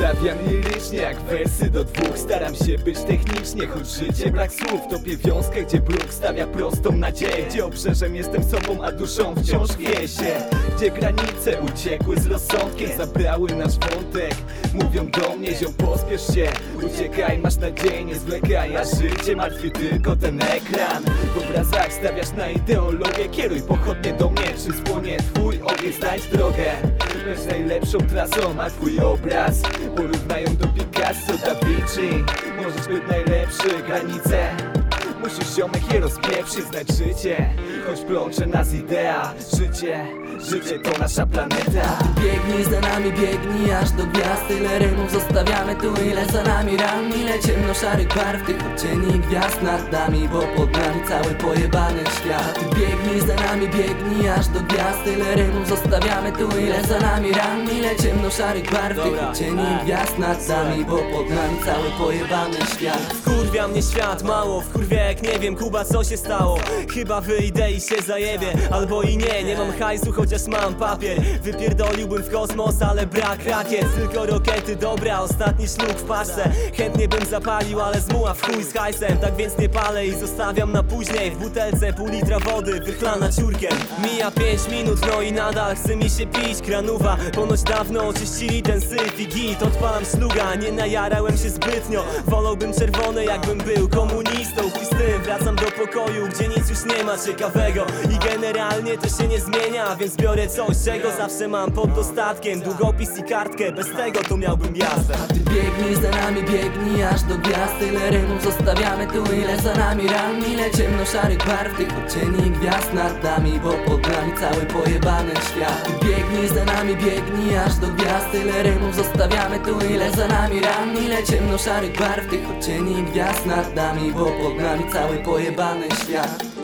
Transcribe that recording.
Stawiam lirycznie jak wersy do dwóch. Staram się być technicznie, choć życie brak słów. Topię wiązkę, gdzie bruk stawia prostą nadzieję. Gdzie obrzeżem jestem sobą, a duszą wciąż chwieje się Gdzie granice uciekły z rozsądkiem Zabrały nasz wątek. Mówią do mnie, ziom pospiesz się. Uciekaj, masz nadzieję, nie zwlekaj A życie martwi tylko ten ekran. W obrazach stawiasz na ideologię Kieruj pochodnie do mnie, czy spłonie twój ogień Znajdź drogę, lecz najlepszą trasą A twój obraz porównają do Picasso, Da Vinci. Możesz być najlepszy, granice. Musisz ziomek je rozpieprzyć, znać życie. Choć plącze nas idea Życie, życie to nasza planeta. Biegnij za nami, biegnij aż do gwiazd. Tyle rymów zostawiamy tu, ile za nami ran Ile ciemno-szarych barw, tych odcieni gwiazd nad nami Bo pod nami cały pojebany świat nami, biegnij aż do gwiazd Tyle rymów zostawiamy tu, ile za nami ran Ciemno-szarych barw, tych Dobra. odcieni gwiazd nad nami Bo pod nami cały pojebany świat. Wkurwia mnie świat mało, wkurwia jak nie wiem Kuba co się stało. Chyba wyjdę i się zajebie Albo i nie, nie mam hajsu chociaż mam papier. Wypierdoliłbym w kosmos, ale brak rakiet. Tylko rokety, dobra, ostatni szluk w paczce Chętnie bym zapalił, ale zmuła w chuj z hajsem. Tak więc nie palę i zostawiam na później. W butelce pół litra wody, wychlana ciurkiem. Mija pięć minut, no i nadal chce mi się pić. Kranuwa, ponoć dawno oczyścili ten syf i git. Odpalam śluga, nie najarałem się zbytnio. Wolałbym czerwone jakbym był komunistą. Tym wracam do pokoju, gdzie nic już nie ma ciekawego. I generalnie to się nie zmienia, więc biorę coś, czego zawsze mam pod dostatkiem. Długopis i kartkę, bez tego to miałbym jazdę. Ty biegnij za nami, biegnij aż do gwiazd. Tyle rymów zostawiamy tu, ile za nami ran Ile ciemno-szarych barw, tych odcieni gwiazd nad nami Bo pod nami cały pojebany świat. Biegnij za nami, biegnij aż do gwiazd Tyle rymów zostawiamy tu, ile za nami ran Ile ciemno-szarych barw, tych odcieni gwiazd nad nami Bo pod nami cały pojebany świat